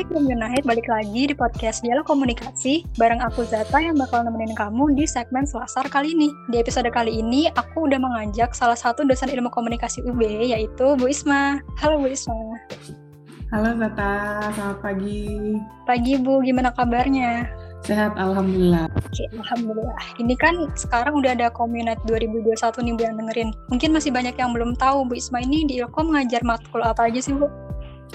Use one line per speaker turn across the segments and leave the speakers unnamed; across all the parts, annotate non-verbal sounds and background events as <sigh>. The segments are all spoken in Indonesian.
Hai Communite, balik lagi di podcast Dialog Komunikasi bareng aku Zata yang bakal nemenin kamu di segmen Selasar kali ini. Di episode kali ini, aku udah mengajak salah satu dosen ilmu komunikasi UB, yaitu Bu Isma. Halo Bu Isma.
Halo Zata, selamat pagi.
Pagi Bu, gimana kabarnya?
Sehat, Alhamdulillah.
Oke, Alhamdulillah. Ini kan sekarang udah ada Communite 2021 nih Bu yang dengerin. Mungkin masih banyak yang belum tahu Bu Isma ini di Ilkom ngajar matkul apa aja sih Bu?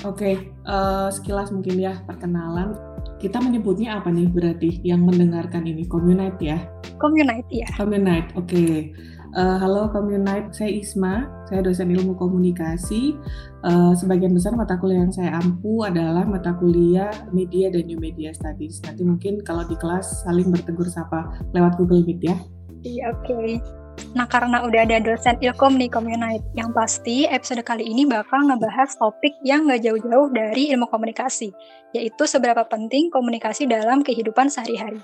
Oke, okay, uh, eh, sekilas mungkin ya perkenalan. Kita menyebutnya apa nih berarti yang mendengarkan ini community ya?
Community ya.
Community, oke. Okay. Uh, eh, halo community, saya Isma, saya dosen ilmu komunikasi. Uh, sebagian besar mata kuliah yang saya ampu adalah mata kuliah media dan new media studies. Nanti mungkin kalau di kelas saling bertegur sapa lewat Google Meet ya.
Iya, oke. Okay. Nah, karena udah ada dosen Ilkom nih Communite, yang pasti episode kali ini bakal ngebahas topik yang nggak jauh-jauh dari ilmu komunikasi, yaitu seberapa penting komunikasi dalam kehidupan sehari-hari.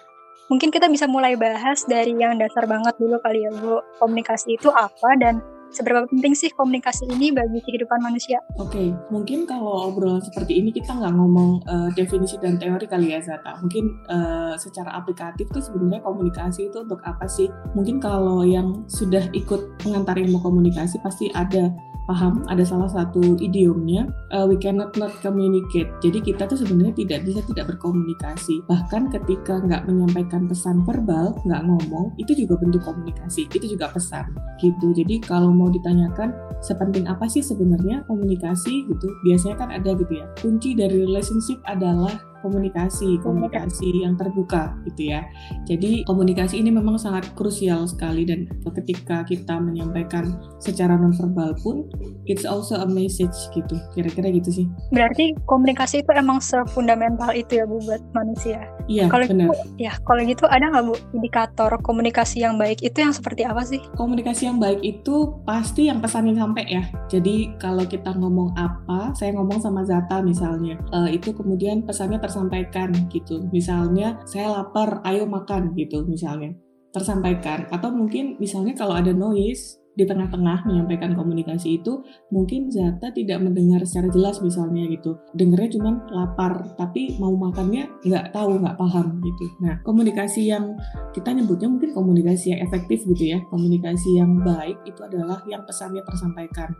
Mungkin kita bisa mulai bahas dari yang dasar banget dulu kali ya, Bu. Komunikasi itu apa dan seberapa penting sih komunikasi ini bagi kehidupan manusia?
Oke, okay. mungkin kalau obrolan seperti ini kita nggak ngomong uh, definisi dan teori kali ya Zata. Mungkin uh, secara aplikatif tuh sebenarnya komunikasi itu untuk apa sih? Mungkin kalau yang sudah ikut pengantar ilmu komunikasi pasti ada paham? Ada salah satu idiomnya uh, we cannot not communicate. Jadi kita tuh sebenarnya tidak bisa tidak berkomunikasi. Bahkan ketika nggak menyampaikan pesan verbal nggak ngomong itu juga bentuk komunikasi itu juga pesan gitu. Jadi kalau mau ditanyakan sepenting apa sih sebenarnya komunikasi? gitu biasanya kan ada gitu ya. Kunci dari relationship adalah komunikasi, komunikasi yang terbuka gitu ya. Jadi komunikasi ini memang sangat krusial sekali dan ketika kita menyampaikan secara nonverbal pun it's also a message gitu. Kira-kira gitu sih.
Berarti komunikasi itu emang sefundamental itu ya Bu buat manusia.
Iya, kalau benar.
Gitu, ya, kalau gitu ada nggak Bu indikator komunikasi yang baik itu yang seperti apa sih?
Komunikasi yang baik itu pasti yang pesannya sampai ya. Jadi kalau kita ngomong apa, saya ngomong sama Zata misalnya, uh, itu kemudian pesannya ter tersampaikan gitu. Misalnya saya lapar, ayo makan gitu misalnya. Tersampaikan. Atau mungkin misalnya kalau ada noise di tengah-tengah menyampaikan komunikasi itu mungkin Zata tidak mendengar secara jelas misalnya gitu. Dengarnya cuma lapar tapi mau makannya nggak tahu nggak paham gitu. Nah komunikasi yang kita nyebutnya mungkin komunikasi yang efektif gitu ya. Komunikasi yang baik itu adalah yang pesannya tersampaikan.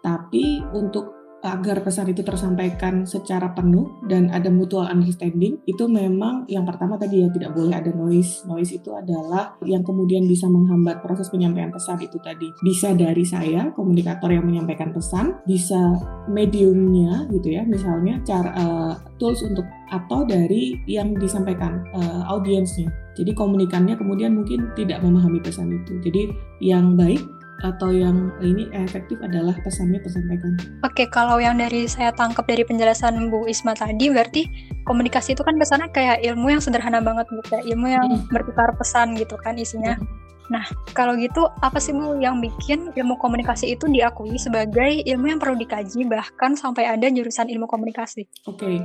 Tapi untuk agar pesan itu tersampaikan secara penuh dan ada mutual understanding itu memang yang pertama tadi ya tidak boleh ada noise. Noise itu adalah yang kemudian bisa menghambat proses penyampaian pesan itu tadi. Bisa dari saya komunikator yang menyampaikan pesan bisa mediumnya gitu ya misalnya cara uh, tools untuk atau dari yang disampaikan uh, audiensnya. Jadi komunikannya kemudian mungkin tidak memahami pesan itu. Jadi yang baik atau yang ini efektif adalah pesannya tersampaikan.
Oke, kalau yang dari saya tangkap dari penjelasan Bu Isma tadi, berarti komunikasi itu kan kesannya kayak ilmu yang sederhana banget, Bu. Kayak ilmu yang hmm. bertukar pesan gitu kan isinya. Hmm Nah, kalau gitu apa sih Bu yang bikin ilmu komunikasi itu diakui sebagai ilmu yang perlu dikaji bahkan sampai ada jurusan ilmu komunikasi?
Oke, okay.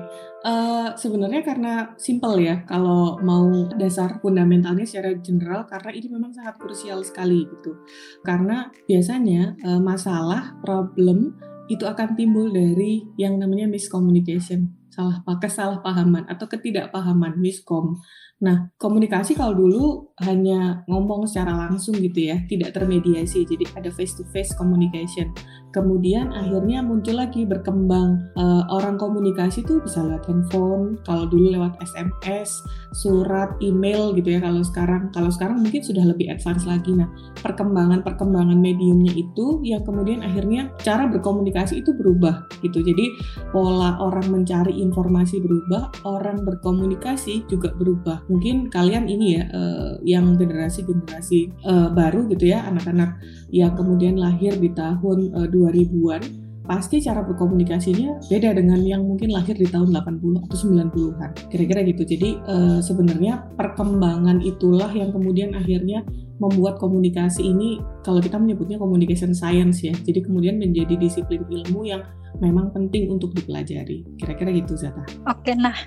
uh, eh, sebenarnya karena simple ya kalau mau dasar fundamentalnya secara general karena ini memang sangat krusial sekali gitu. Karena biasanya uh, masalah, problem itu akan timbul dari yang namanya miscommunication, salah pakai salah pahaman atau ketidakpahaman, miskom. Nah, komunikasi kalau dulu hanya ngomong secara langsung gitu ya, tidak termediasi, jadi ada face to face communication. Kemudian akhirnya muncul lagi berkembang uh, orang komunikasi tuh bisa lewat handphone, kalau dulu lewat SMS, surat, email gitu ya. Kalau sekarang, kalau sekarang mungkin sudah lebih advance lagi. Nah, perkembangan-perkembangan mediumnya itu yang kemudian akhirnya cara berkomunikasi itu berubah gitu. Jadi pola orang mencari informasi berubah, orang berkomunikasi juga berubah mungkin kalian ini ya uh, yang generasi-generasi uh, baru gitu ya anak-anak yang kemudian lahir di tahun uh, 2000-an pasti cara berkomunikasinya beda dengan yang mungkin lahir di tahun 80 atau 90-an. Kira-kira gitu. Jadi uh, sebenarnya perkembangan itulah yang kemudian akhirnya membuat komunikasi ini kalau kita menyebutnya communication science ya. Jadi kemudian menjadi disiplin ilmu yang memang penting untuk dipelajari. Kira-kira gitu Zata.
Oke, nah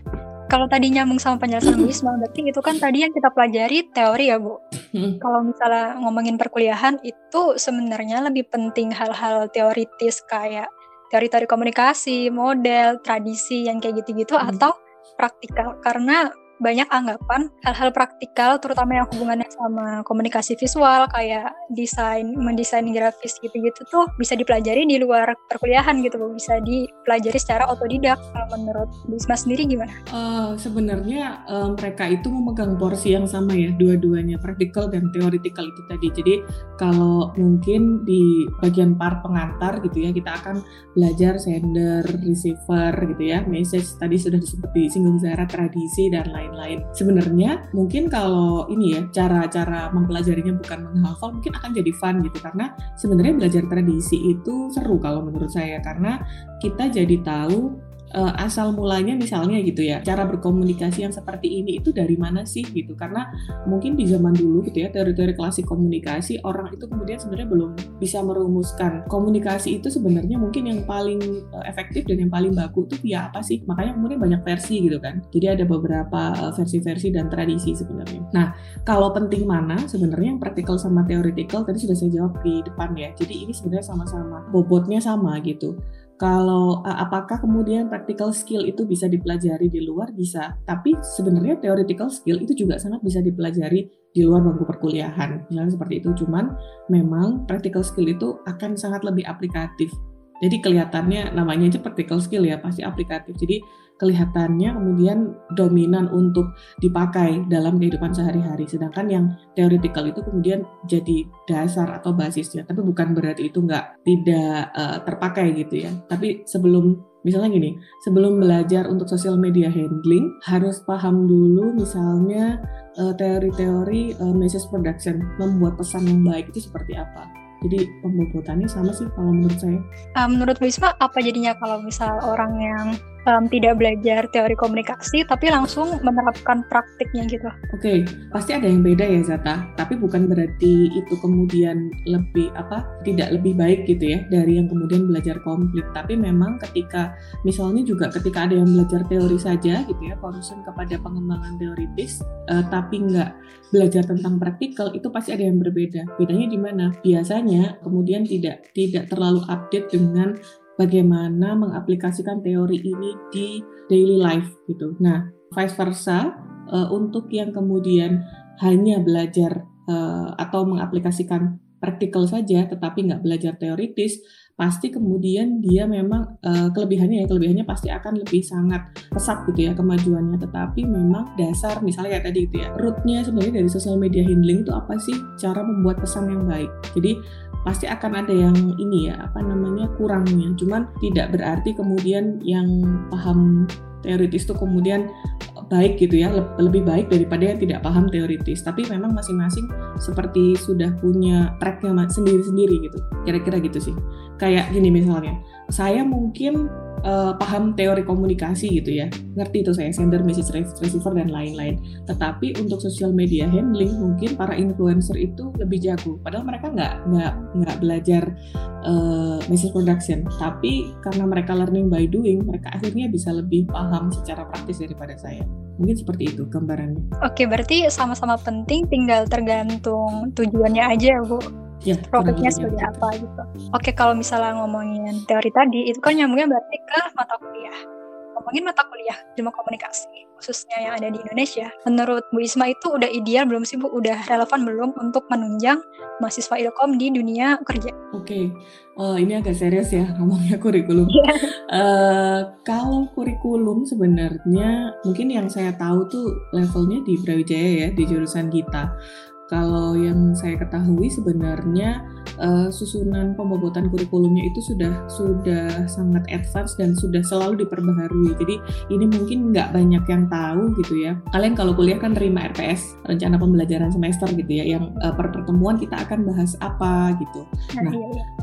kalau tadi nyambung sama penjelasan <clears throat> Bu Isma, berarti itu kan tadi yang kita pelajari teori ya Bu. Hmm. <clears throat> Kalau misalnya ngomongin perkuliahan itu sebenarnya lebih penting hal-hal teoritis kayak teori-teori komunikasi, model, tradisi yang kayak gitu-gitu hmm. atau praktikal karena banyak anggapan hal-hal praktikal terutama yang hubungannya sama komunikasi visual kayak desain mendesain grafis gitu-gitu tuh bisa dipelajari di luar perkuliahan gitu bisa dipelajari secara otodidak. Menurut Bisma sendiri gimana?
Uh, sebenarnya uh, mereka itu memegang porsi yang sama ya dua-duanya praktikal dan teoritikal itu tadi. Jadi kalau mungkin di bagian part pengantar gitu ya kita akan belajar sender receiver gitu ya message. Tadi sudah disebut disinggung Zara tradisi dan lain lain-lain. Sebenarnya mungkin kalau ini ya cara-cara mempelajarinya bukan menghafal mungkin akan jadi fun gitu karena sebenarnya belajar tradisi itu seru kalau menurut saya karena kita jadi tahu uh, asal mulanya misalnya gitu ya cara berkomunikasi yang seperti ini itu dari mana sih gitu? Karena mungkin di zaman dulu gitu ya teori-teori klasik komunikasi orang itu kemudian sebenarnya belum bisa merumuskan komunikasi itu sebenarnya mungkin yang paling uh, efektif dan yang paling baku itu via apa sih? Makanya kemudian banyak versi gitu kan. Jadi ada beberapa eh, versi-versi dan tradisi sebenarnya. Nah kalau penting mana? Sebenarnya yang praktikal sama teoritikal tadi sudah saya jawab di depan ya. Jadi ini sebenarnya sama-sama bobotnya sama gitu kalau uh, apakah kemudian practical skill itu bisa dipelajari di luar bisa, tapi sebenarnya theoretical skill itu juga sangat bisa dipelajari di luar bangku perkuliahan. Misalnya seperti itu, cuman memang practical skill itu akan sangat lebih aplikatif. Jadi kelihatannya namanya aja practical skill ya, pasti aplikatif. Jadi kelihatannya kemudian dominan untuk dipakai dalam kehidupan sehari-hari. Sedangkan yang theoretical itu kemudian jadi dasar atau basisnya. Tapi bukan berarti itu nggak tidak uh, terpakai gitu ya. Tapi sebelum misalnya gini, sebelum belajar untuk social media handling harus paham dulu misalnya uh, teori-teori uh, message production, membuat pesan yang baik itu seperti apa. Jadi pembobotannya sama sih kalau menurut saya.
Uh, menurut Wisma apa jadinya kalau misal orang yang um, tidak belajar teori komunikasi tapi langsung menerapkan praktiknya gitu.
Oke, okay, pasti ada yang beda ya Zata, tapi bukan berarti itu kemudian lebih apa tidak lebih baik gitu ya dari yang kemudian belajar komplit. Tapi memang ketika misalnya juga ketika ada yang belajar teori saja gitu ya, concern kepada pengembangan teoritis, uh, tapi nggak belajar tentang praktikal itu pasti ada yang berbeda. Bedanya di mana? Biasanya kemudian tidak tidak terlalu update dengan bagaimana mengaplikasikan teori ini di daily life gitu. Nah, vice versa uh, untuk yang kemudian hanya belajar uh, atau mengaplikasikan praktikal saja tetapi nggak belajar teoritis pasti kemudian dia memang uh, kelebihannya ya kelebihannya pasti akan lebih sangat pesat gitu ya kemajuannya. Tetapi memang dasar misalnya kayak tadi gitu ya rootnya sebenarnya dari social media handling itu apa sih? Cara membuat pesan yang baik. Jadi pasti akan ada yang ini ya apa namanya kurangnya. Cuman tidak berarti kemudian yang paham teoritis itu kemudian baik gitu ya lebih baik daripada yang tidak paham teoritis. Tapi memang masing-masing seperti sudah punya tracknya sendiri-sendiri gitu. Kira-kira gitu sih. Kayak gini misalnya saya mungkin uh, paham teori komunikasi gitu ya. Ngerti itu saya sender message receiver dan lain-lain. Tetapi untuk social media handling mungkin para influencer itu lebih jago. Padahal mereka nggak nggak nggak belajar uh, message production. Tapi karena mereka learning by doing mereka akhirnya bisa lebih paham secara praktis daripada saya. Mungkin seperti itu gambarannya.
Oke berarti sama-sama penting tinggal tergantung tujuannya aja bu ya, profitnya seperti apa gitu. Oke, kalau misalnya ngomongin teori tadi, itu kan nyambungnya berarti ke mata kuliah. Ngomongin mata kuliah ilmu komunikasi, khususnya yang ada di Indonesia, menurut Bu Isma itu udah ideal belum sih Bu? Udah relevan belum untuk menunjang mahasiswa ilkom di dunia kerja?
Oke, uh, ini agak serius ya ngomongnya kurikulum. Yeah. Iya. Uh, kalau kurikulum sebenarnya mungkin yang saya tahu tuh levelnya di Brawijaya ya, di jurusan kita. Kalau yang saya ketahui sebenarnya uh, susunan pembobotan kurikulumnya itu sudah sudah sangat advance dan sudah selalu diperbaharui. Jadi ini mungkin nggak banyak yang tahu gitu ya. Kalian kalau kuliah kan terima RPS rencana pembelajaran semester gitu ya, yang uh, per pertemuan kita akan bahas apa gitu. Nah,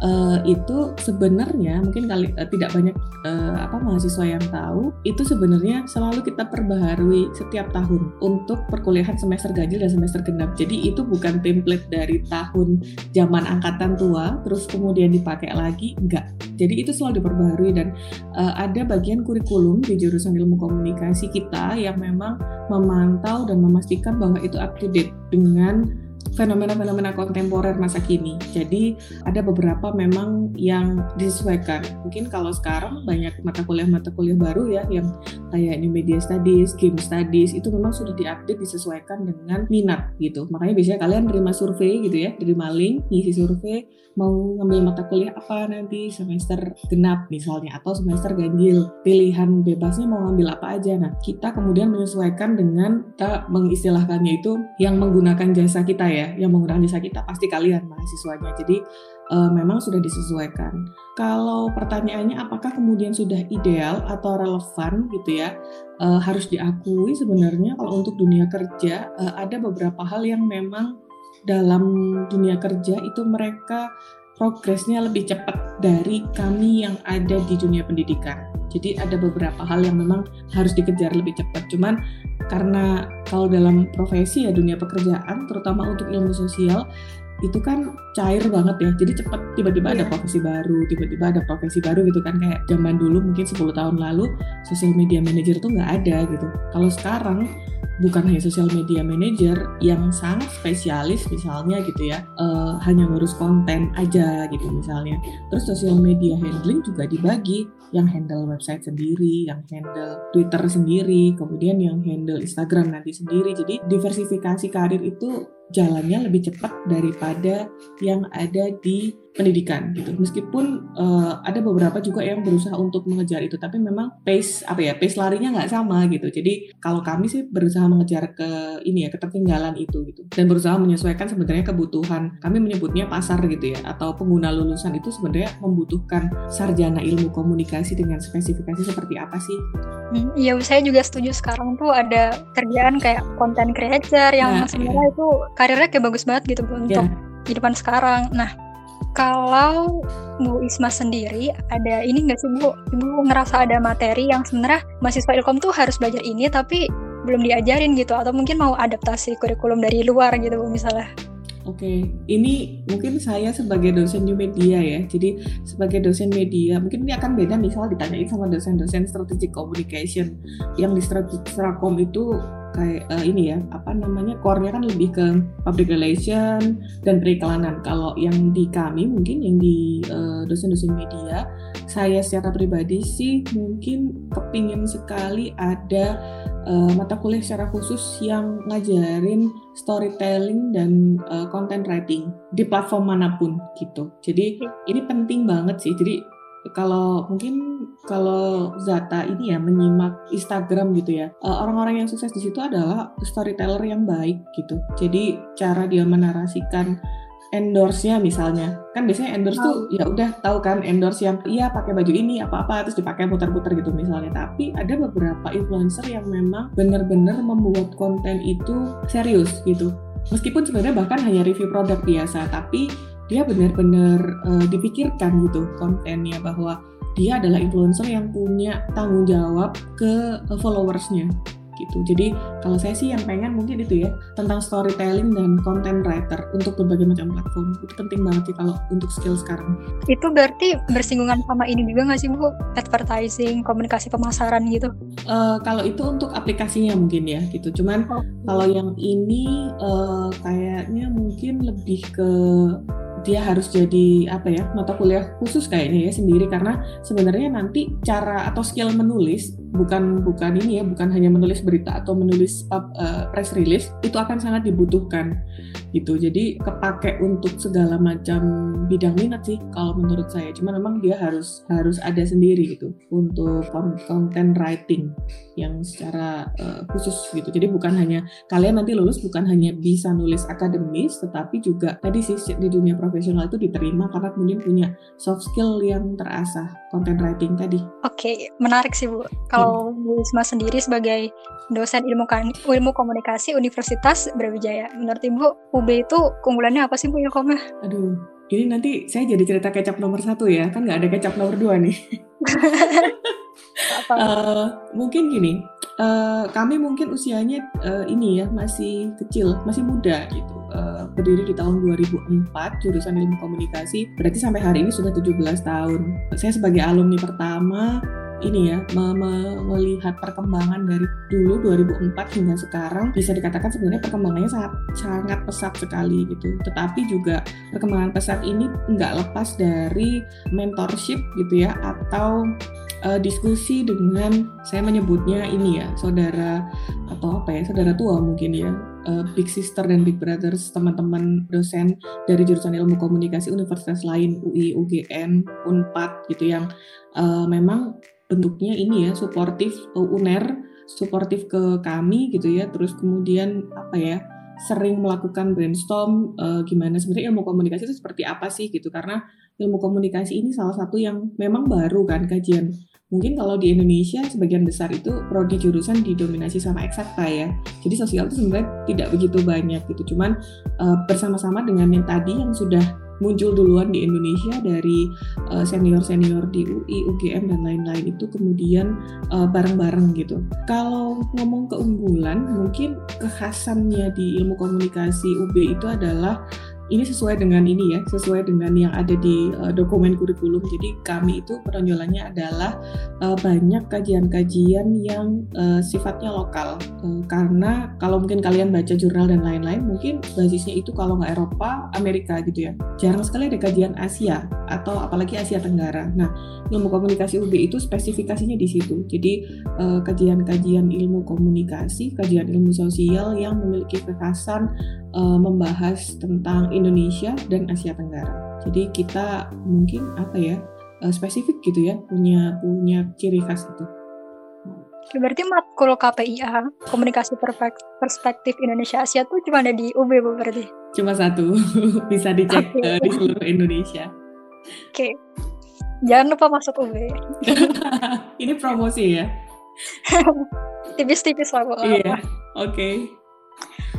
uh, itu sebenarnya mungkin kali uh, tidak banyak uh, apa mahasiswa yang tahu itu sebenarnya selalu kita perbaharui setiap tahun untuk perkuliahan semester ganjil dan semester genap. Jadi itu bukan template dari tahun zaman angkatan tua terus kemudian dipakai lagi enggak. Jadi itu selalu diperbaharui dan uh, ada bagian kurikulum di jurusan ilmu komunikasi kita yang memang memantau dan memastikan bahwa itu up to date dengan fenomena-fenomena kontemporer masa kini. Jadi ada beberapa memang yang disesuaikan. Mungkin kalau sekarang banyak mata kuliah-mata kuliah baru ya yang kayak New Media Studies, Game Studies itu memang sudah diupdate disesuaikan dengan minat gitu. Makanya biasanya kalian terima survei gitu ya, terima link, ngisi survei, mau ngambil mata kuliah apa nanti semester genap misalnya atau semester ganjil. Pilihan bebasnya mau ngambil apa aja. Nah, kita kemudian menyesuaikan dengan kita mengistilahkannya itu yang menggunakan jasa kita ya, yang menggunakan jasa kita pasti kalian mahasiswanya. Jadi uh, memang sudah disesuaikan. Kalau pertanyaannya apakah kemudian sudah ideal atau relevan gitu ya, uh, harus diakui sebenarnya kalau untuk dunia kerja uh, ada beberapa hal yang memang dalam dunia kerja itu mereka progresnya lebih cepat dari kami yang ada di dunia pendidikan. Jadi ada beberapa hal yang memang harus dikejar lebih cepat. Cuman karena kalau dalam profesi ya dunia pekerjaan, terutama untuk ilmu sosial, itu kan cair banget ya. Jadi cepat tiba-tiba ada iya. profesi baru, tiba-tiba ada profesi baru gitu kan kayak zaman dulu mungkin 10 tahun lalu social media manager tuh nggak ada gitu. Kalau sekarang bukan hanya social media manager yang sangat spesialis misalnya gitu ya uh, hanya ngurus konten aja gitu misalnya. Terus social media handling juga dibagi yang handle website sendiri yang handle Twitter sendiri kemudian yang handle Instagram nanti sendiri. Jadi diversifikasi karir itu jalannya lebih cepat daripada yang ada di pendidikan gitu. Meskipun uh, ada beberapa juga yang berusaha untuk mengejar itu, tapi memang pace apa ya pace larinya nggak sama gitu. Jadi kalau kami sih berusaha mengejar ke ini ya ketertinggalan itu gitu dan berusaha menyesuaikan sebenarnya kebutuhan. Kami menyebutnya pasar gitu ya atau pengguna lulusan itu sebenarnya membutuhkan sarjana ilmu komunikasi dengan spesifikasi seperti apa sih?
Hmm, iya, saya juga setuju sekarang tuh ada kerjaan kayak content creator yang nah, sebenarnya iya. itu karirnya kayak bagus banget gitu Bu untuk yeah. kehidupan sekarang. Nah, kalau Bu Isma sendiri ada ini nggak sih Bu? Ibu ngerasa ada materi yang sebenarnya mahasiswa Ilkom tuh harus belajar ini tapi belum diajarin gitu atau mungkin mau adaptasi kurikulum dari luar gitu Bu misalnya?
Oke, okay. ini mungkin saya sebagai dosen new media ya. Jadi sebagai dosen media, mungkin ini akan beda misal ditanyain sama dosen-dosen strategic communication yang di strategic strakom itu kayak uh, ini ya apa namanya core-nya kan lebih ke public relation dan periklanan. Kalau yang di kami mungkin yang di uh, dosen-dosen media, saya secara pribadi sih mungkin kepingin sekali ada uh, mata kuliah secara khusus yang ngajarin storytelling dan uh, content writing di platform mana pun gitu. Jadi ini penting banget sih. Jadi kalau mungkin kalau Zata ini ya menyimak Instagram gitu ya eh, orang-orang yang sukses di situ adalah storyteller yang baik gitu. Jadi cara dia menarasikan endorse-nya misalnya. Kan biasanya endorse oh. tuh ya udah tahu kan endorse yang iya pakai baju ini apa-apa terus dipakai putar-putar gitu misalnya. Tapi ada beberapa influencer yang memang benar-benar membuat konten itu serius gitu. Meskipun sebenarnya bahkan hanya review produk biasa tapi dia benar-benar uh, dipikirkan gitu kontennya bahwa dia adalah influencer yang punya tanggung jawab ke uh, followersnya gitu. Jadi kalau saya sih yang pengen mungkin itu ya tentang storytelling dan content writer untuk berbagai macam platform itu penting banget sih kalau untuk skill sekarang.
Itu berarti bersinggungan sama ini juga nggak sih bu? Advertising, komunikasi pemasaran gitu?
Uh, kalau itu untuk aplikasinya mungkin ya gitu. Cuman oh. kalau yang ini uh, kayaknya mungkin lebih ke dia harus jadi apa ya mata kuliah khusus kayaknya ya sendiri. Karena sebenarnya nanti cara atau skill menulis bukan bukan ini ya bukan hanya menulis berita atau menulis uh, press release itu akan sangat dibutuhkan gitu. Jadi kepake untuk segala macam bidang minat sih kalau menurut saya. Cuma memang dia harus harus ada sendiri gitu untuk content writing yang secara uh, khusus gitu. Jadi bukan hanya kalian nanti lulus bukan hanya bisa nulis akademis tetapi juga tadi sih di dunia profesional itu diterima karena kemudian punya soft skill yang terasah content writing tadi.
Oke okay, menarik sih bu. Kalau kalau Bu Isma sendiri sebagai dosen ilmu ilmu komunikasi Universitas Brawijaya, menurut Ibu UB itu keunggulannya apa sih Bu Ilkomnya?
Aduh, ini nanti saya jadi cerita kecap nomor satu ya, kan nggak ada kecap nomor dua nih. <laughs> uh, mungkin gini, uh, kami mungkin usianya uh, ini ya masih kecil, masih muda gitu. Uh, berdiri di tahun 2004 jurusan ilmu komunikasi, berarti sampai hari ini sudah 17 tahun. Saya sebagai alumni pertama ini ya me me melihat perkembangan dari dulu 2004 hingga sekarang bisa dikatakan sebenarnya perkembangannya sangat sangat pesat sekali gitu. Tetapi juga perkembangan pesat ini nggak lepas dari mentorship gitu ya atau uh, diskusi dengan saya menyebutnya ini ya saudara atau apa ya saudara tua mungkin ya uh, big sister dan big brothers teman-teman dosen dari jurusan ilmu komunikasi universitas lain UI, UGM, Unpad gitu yang uh, memang bentuknya ini ya suportif uh, UNER suportif ke kami gitu ya terus kemudian apa ya sering melakukan brainstorm uh, gimana sebenarnya ilmu komunikasi itu seperti apa sih gitu karena ilmu komunikasi ini salah satu yang memang baru kan kajian mungkin kalau di Indonesia sebagian besar itu prodi jurusan didominasi sama eksakta ya. Jadi sosial itu sebenarnya tidak begitu banyak gitu. Cuman uh, bersama-sama dengan yang tadi yang sudah muncul duluan di Indonesia dari uh, senior-senior di UI, UGM dan lain-lain itu kemudian uh, bareng-bareng gitu. Kalau ngomong keunggulan, mungkin kekhasannya di ilmu komunikasi UB itu adalah ini sesuai dengan ini ya, sesuai dengan yang ada di uh, dokumen kurikulum. Jadi kami itu penonjolannya adalah uh, banyak kajian-kajian yang uh, sifatnya lokal. Uh, karena kalau mungkin kalian baca jurnal dan lain-lain, mungkin basisnya itu kalau nggak Eropa, Amerika gitu ya. Jarang sekali ada kajian Asia atau apalagi Asia Tenggara. Nah, ilmu komunikasi UB itu spesifikasinya di situ. Jadi kajian-kajian uh, ilmu komunikasi, kajian ilmu sosial yang memiliki kekhasan uh, membahas tentang Indonesia dan Asia Tenggara. Jadi kita mungkin apa ya uh, spesifik gitu ya punya punya ciri khas itu.
Berarti matkul KPIA Komunikasi Perspektif Indonesia Asia tuh cuma ada di UB bu berarti?
Cuma satu, <laughs> bisa dicek okay. uh, di seluruh Indonesia.
Oke, okay. jangan lupa masuk UB. <laughs>
Ini promosi ya? <laughs>
Tipis-tipis lah bu.
Iya, oke. Okay.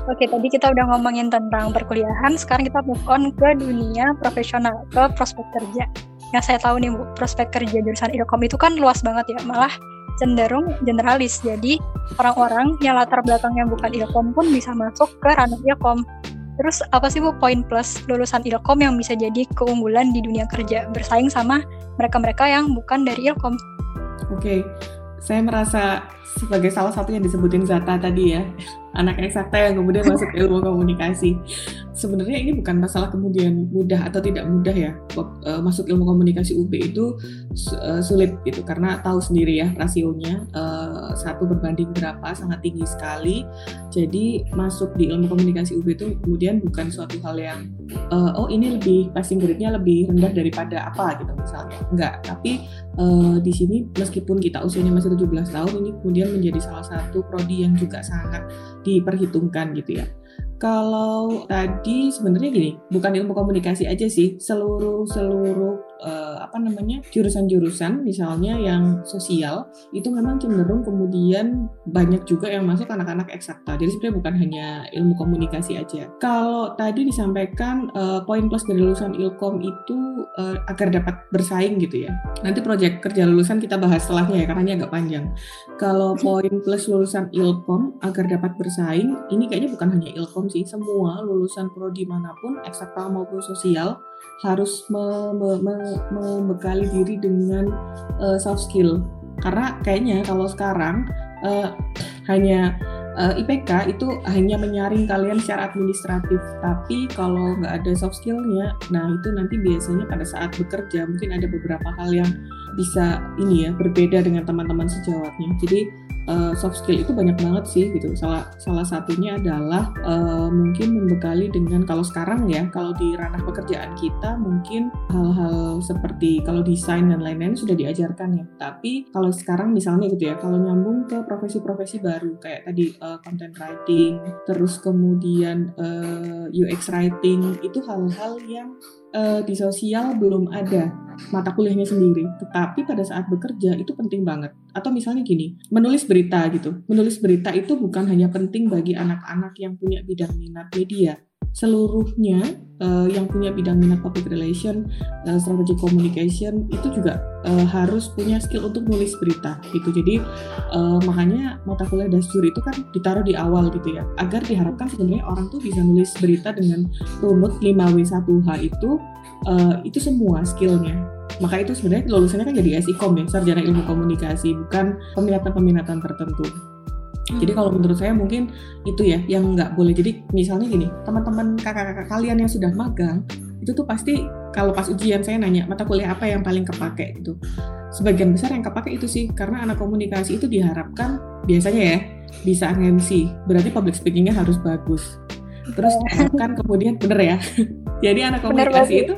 Oke, tadi kita udah ngomongin tentang perkuliahan, sekarang kita move on ke dunia profesional, ke prospek kerja. Yang saya tahu nih Bu, prospek kerja jurusan Ilkom itu kan luas banget ya, malah cenderung generalis. Jadi orang-orang yang latar belakangnya bukan Ilkom pun bisa masuk ke ranah Ilkom. Terus apa sih Bu poin plus lulusan Ilkom yang bisa jadi keunggulan di dunia kerja bersaing sama mereka-mereka yang bukan dari Ilkom?
Oke, saya merasa sebagai salah satu yang disebutin Zata tadi ya <laughs> anak eksakta yang kemudian masuk ilmu komunikasi. Sebenarnya ini bukan masalah kemudian mudah atau tidak mudah ya uh, masuk ilmu komunikasi UB itu uh, sulit gitu karena tahu sendiri ya rasionya uh, satu berbanding berapa sangat tinggi sekali. Jadi masuk di ilmu komunikasi UB itu kemudian bukan suatu hal yang uh, oh ini lebih passing grade-nya lebih rendah daripada apa gitu misalnya. Enggak, tapi uh, di sini meskipun kita usianya masih 17 tahun ini kemudian menjadi salah satu prodi yang juga sangat diperhitungkan gitu ya. Kalau tadi sebenarnya gini, bukan ilmu komunikasi aja sih, seluruh seluruh uh, apa namanya jurusan-jurusan misalnya yang sosial itu memang cenderung kemudian banyak juga yang masuk anak-anak eksakta. Jadi sebenarnya bukan hanya ilmu komunikasi aja. Kalau tadi disampaikan uh, poin plus dari lulusan ilkom itu uh, agar dapat bersaing gitu ya. Nanti proyek kerja lulusan kita bahas setelahnya ya karena ini agak panjang. Kalau <laughs> poin plus lulusan ilkom agar dapat bersaing, ini kayaknya bukan hanya ilkom sih semua lulusan prodi mana pun eksakta maupun sosial harus me, me, me, membekali diri dengan uh, soft skill. Karena kayaknya kalau sekarang uh, hanya uh, eh, IPK itu hanya menyaring kalian secara administratif. Tapi kalau nggak ada soft skillnya nah itu nanti biasanya pada saat bekerja mungkin ada beberapa hal yang bisa ini ya berbeda dengan teman-teman sejawatnya. Jadi uh, soft skill itu banyak banget sih gitu. Salah salah satunya adalah uh, mungkin membekali dengan kalau sekarang ya kalau di ranah pekerjaan kita mungkin hal-hal seperti kalau desain dan lain-lain sudah diajarkan ya. Tapi kalau sekarang misalnya gitu ya kalau nyambung ke profesi-profesi baru kayak tadi uh, content writing, terus kemudian uh, UX writing itu hal-hal yang uh, di sosial belum ada mata kuliahnya sendiri, tetapi pada saat bekerja itu penting banget. Atau misalnya gini, menulis berita gitu. Menulis berita itu bukan hanya penting bagi anak-anak yang punya bidang minat media, seluruhnya uh, yang punya bidang minat public relation, uh, strategic communication itu juga uh, harus punya skill untuk nulis berita gitu. Jadi uh, makanya mata kuliah dasjur itu kan ditaruh di awal gitu ya, agar diharapkan sebenarnya orang tuh bisa nulis berita dengan runut 5W1H itu uh, itu semua skillnya Maka itu sebenarnya lulusannya kan jadi SIKOM ya, sarjana ilmu komunikasi, bukan peminatan-peminatan tertentu. Jadi kalau menurut saya mungkin itu ya yang nggak boleh. Jadi misalnya gini, teman-teman kakak-kakak kalian yang sudah magang itu tuh pasti kalau pas ujian saya nanya mata kuliah apa yang paling kepake gitu. Sebagian besar yang kepake itu sih karena anak komunikasi itu diharapkan biasanya ya bisa MC. Berarti public speakingnya harus bagus. Terus <laughs> kan kemudian bener ya <laughs> Jadi anak komunikasi itu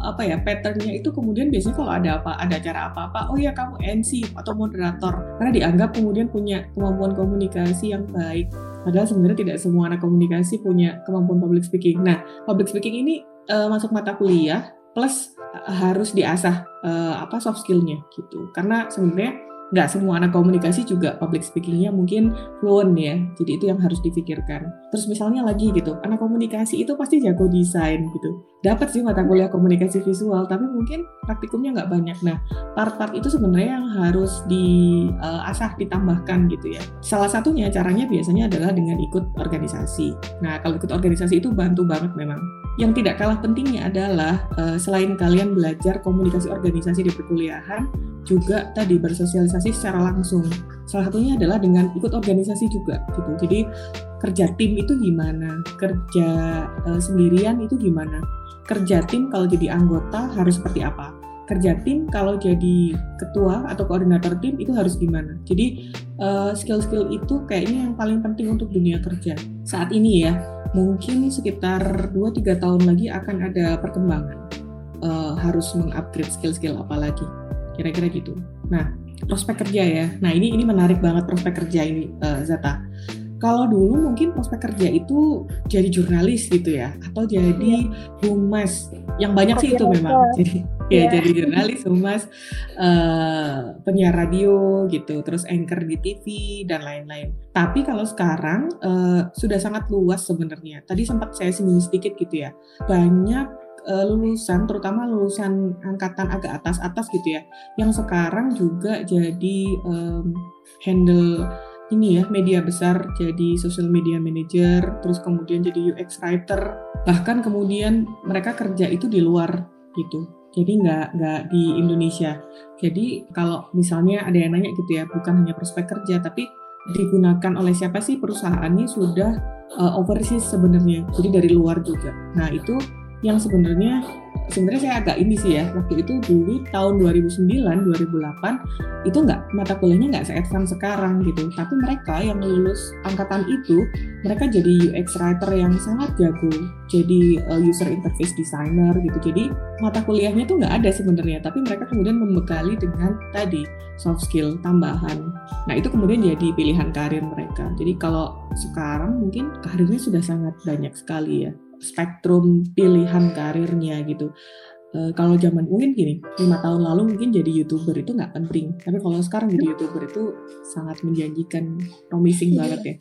apa ya patternnya itu kemudian biasanya kalau ada apa ada acara apa-apa, oh ya kamu MC atau moderator karena dianggap kemudian punya kemampuan komunikasi yang baik. Padahal sebenarnya tidak semua anak komunikasi punya kemampuan public speaking. Nah, public speaking ini uh, masuk mata kuliah plus harus diasah uh, apa soft skillnya gitu. Karena sebenarnya nggak semua anak komunikasi juga public speakingnya mungkin fluent ya. Jadi itu yang harus difikirkan terus misalnya lagi gitu anak komunikasi itu pasti jago desain gitu. Dapat sih mata kuliah komunikasi visual tapi mungkin praktikumnya nggak banyak. Nah part-part itu sebenarnya yang harus diasah uh, ditambahkan gitu ya. Salah satunya caranya biasanya adalah dengan ikut organisasi. Nah kalau ikut organisasi itu bantu banget memang yang tidak kalah pentingnya adalah uh, selain kalian belajar komunikasi organisasi di perkuliahan juga tadi bersosialisasi secara langsung. Salah satunya adalah dengan ikut organisasi juga gitu. Jadi kerja tim itu gimana? Kerja uh, sendirian itu gimana? Kerja tim kalau jadi anggota harus seperti apa? Kerja tim kalau jadi ketua atau koordinator tim itu harus gimana? Jadi uh, skill-skill itu kayaknya yang paling penting untuk dunia kerja saat ini ya. Mungkin sekitar 2-3 tahun lagi akan ada perkembangan. Uh, harus mengupgrade skill-skill apa lagi kira-kira gitu. Nah, prospek kerja ya. Nah, ini ini menarik banget prospek kerja ini uh, Zata. Kalau dulu mungkin prospek kerja itu jadi jurnalis gitu ya, atau jadi humas. Yang banyak sih itu memang. Jadi ya yeah. jadi jurnalis, humas, uh, penyiar radio gitu, terus anchor di TV dan lain-lain. Tapi kalau sekarang uh, sudah sangat luas sebenarnya. Tadi sempat saya singgung sedikit gitu ya. Banyak uh, lulusan terutama lulusan angkatan agak atas atas gitu ya yang sekarang juga jadi um, handle ini ya media besar jadi social media manager terus kemudian jadi UX writer bahkan kemudian mereka kerja itu di luar gitu jadi nggak nggak di Indonesia. Jadi kalau misalnya ada yang nanya gitu ya bukan hanya prospek kerja tapi digunakan oleh siapa sih? Perusahaannya sudah uh, overseas sebenarnya. Jadi dari luar juga. Nah itu yang sebenarnya sebenarnya saya agak ini sih ya waktu itu dulu tahun 2009 2008 itu nggak mata kuliahnya nggak se-advance sekarang gitu. Tapi mereka yang lulus angkatan itu mereka jadi UX writer yang sangat jago. Jadi uh, user interface designer gitu. Jadi mata kuliahnya tuh nggak ada sebenarnya. Tapi mereka kemudian membekali dengan tadi soft skill tambahan. Nah itu kemudian jadi pilihan karir mereka. Jadi kalau sekarang mungkin karirnya sudah sangat banyak sekali ya spektrum pilihan karirnya gitu. Uh, kalau zaman mungkin gini, lima tahun lalu mungkin jadi youtuber itu nggak penting, tapi kalau sekarang jadi youtuber itu sangat menjanjikan, promising banget ya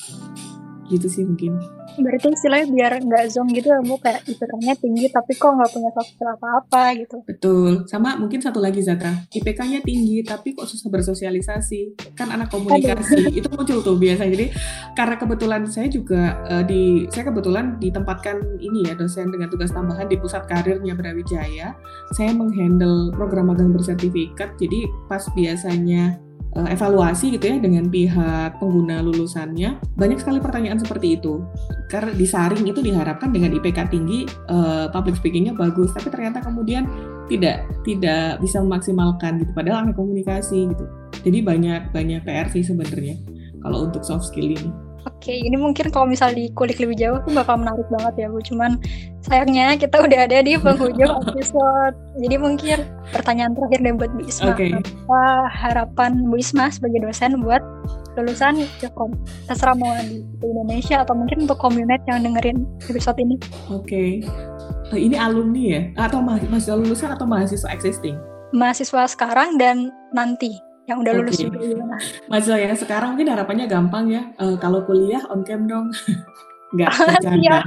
gitu sih mungkin.
Berarti istilahnya biar nggak zong gitu ya bu. Kayak IPK-nya tinggi tapi kok nggak punya soft skill apa-apa gitu.
Betul. Sama mungkin satu lagi Zata IPK-nya tinggi tapi kok susah bersosialisasi. Kan anak komunikasi. Aduh. itu muncul tuh biasa jadi karena kebetulan saya juga uh, di saya kebetulan ditempatkan ini ya dosen dengan tugas tambahan di pusat karirnya Brawijaya. Saya menghandle program magang bersertifikat. Jadi pas biasanya evaluasi gitu ya dengan pihak pengguna lulusannya banyak sekali pertanyaan seperti itu karena disaring itu diharapkan dengan IPK tinggi uh, public speakingnya bagus tapi ternyata kemudian tidak tidak bisa memaksimalkan gitu padahal anak komunikasi gitu jadi banyak banyak PR sih sebenarnya kalau untuk soft skill ini.
Oke, ini mungkin kalau misal dikulik lebih jauh tuh bakal menarik banget ya Bu. Cuman sayangnya kita udah ada di penghujung <laughs> episode. Jadi mungkin pertanyaan terakhir deh buat Bu Isma. Okay. Apa harapan Bu Isma sebagai dosen buat lulusan Jepang? Terserah mau di Indonesia atau mungkin untuk komunitas yang dengerin episode ini.
Oke. Okay. Oh, ini alumni ya? Atau mahasiswa lulusan atau mahasiswa existing?
Mahasiswa sekarang dan nanti yang udah lulus okay. juga
sekarang mungkin harapannya gampang ya. Uh, kalau kuliah on cam dong. <laughs> Enggak, <laughs>
bercanda.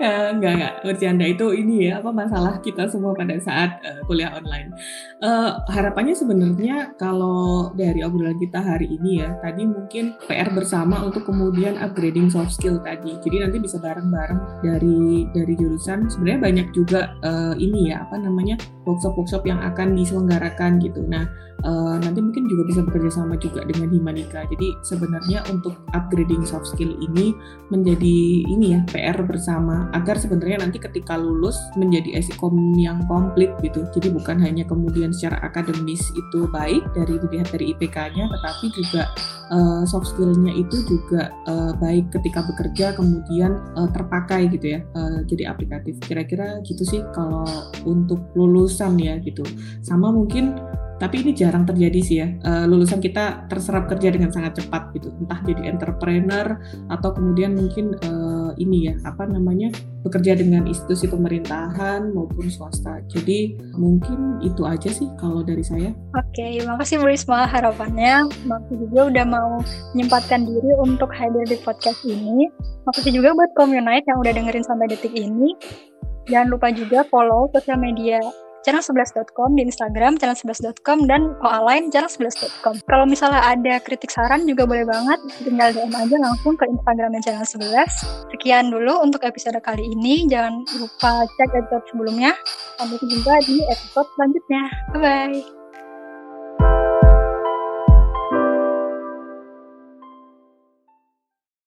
Uh, enggak enggak bercanda itu ini ya apa masalah kita semua pada saat uh, kuliah online. Uh, harapannya sebenarnya kalau dari obrolan kita hari ini ya tadi mungkin PR bersama untuk kemudian upgrading soft skill tadi. Jadi nanti bisa bareng-bareng dari dari jurusan. Sebenarnya banyak juga uh, ini ya apa namanya workshop-workshop yang akan diselenggarakan gitu. Nah uh, nanti mungkin juga bisa bekerja sama juga dengan Himanika. Jadi sebenarnya untuk upgrading soft skill ini menjadi ini ya PR bersama agar sebenarnya nanti ketika lulus menjadi esikom yang komplit gitu. Jadi bukan hanya kemudian secara akademis itu baik dari dilihat dari IPK-nya, tetapi juga uh, soft skill-nya itu juga uh, baik ketika bekerja kemudian uh, terpakai gitu ya. Uh, jadi aplikatif. Kira-kira gitu sih kalau untuk lulusan ya gitu. Sama mungkin tapi ini jarang terjadi sih ya. Uh, lulusan kita terserap kerja dengan sangat cepat gitu. Entah jadi entrepreneur atau kemudian mungkin uh, ini ya apa namanya bekerja dengan institusi pemerintahan maupun swasta. Jadi mungkin itu aja sih kalau dari saya.
Oke makasih Bu Risma. Harapannya makasih juga udah mau menyempatkan diri untuk hadir di podcast ini. Makasih juga buat Communite yang udah dengerin sampai detik ini. Jangan lupa juga follow sosial media channel11.com di Instagram channel11.com dan OA lain channel11.com. Kalau misalnya ada kritik saran juga boleh banget tinggal DM aja langsung ke Instagram dan channel 11. Sekian dulu untuk episode kali ini. Jangan lupa cek episode sebelumnya. Sampai jumpa di episode selanjutnya. Bye bye.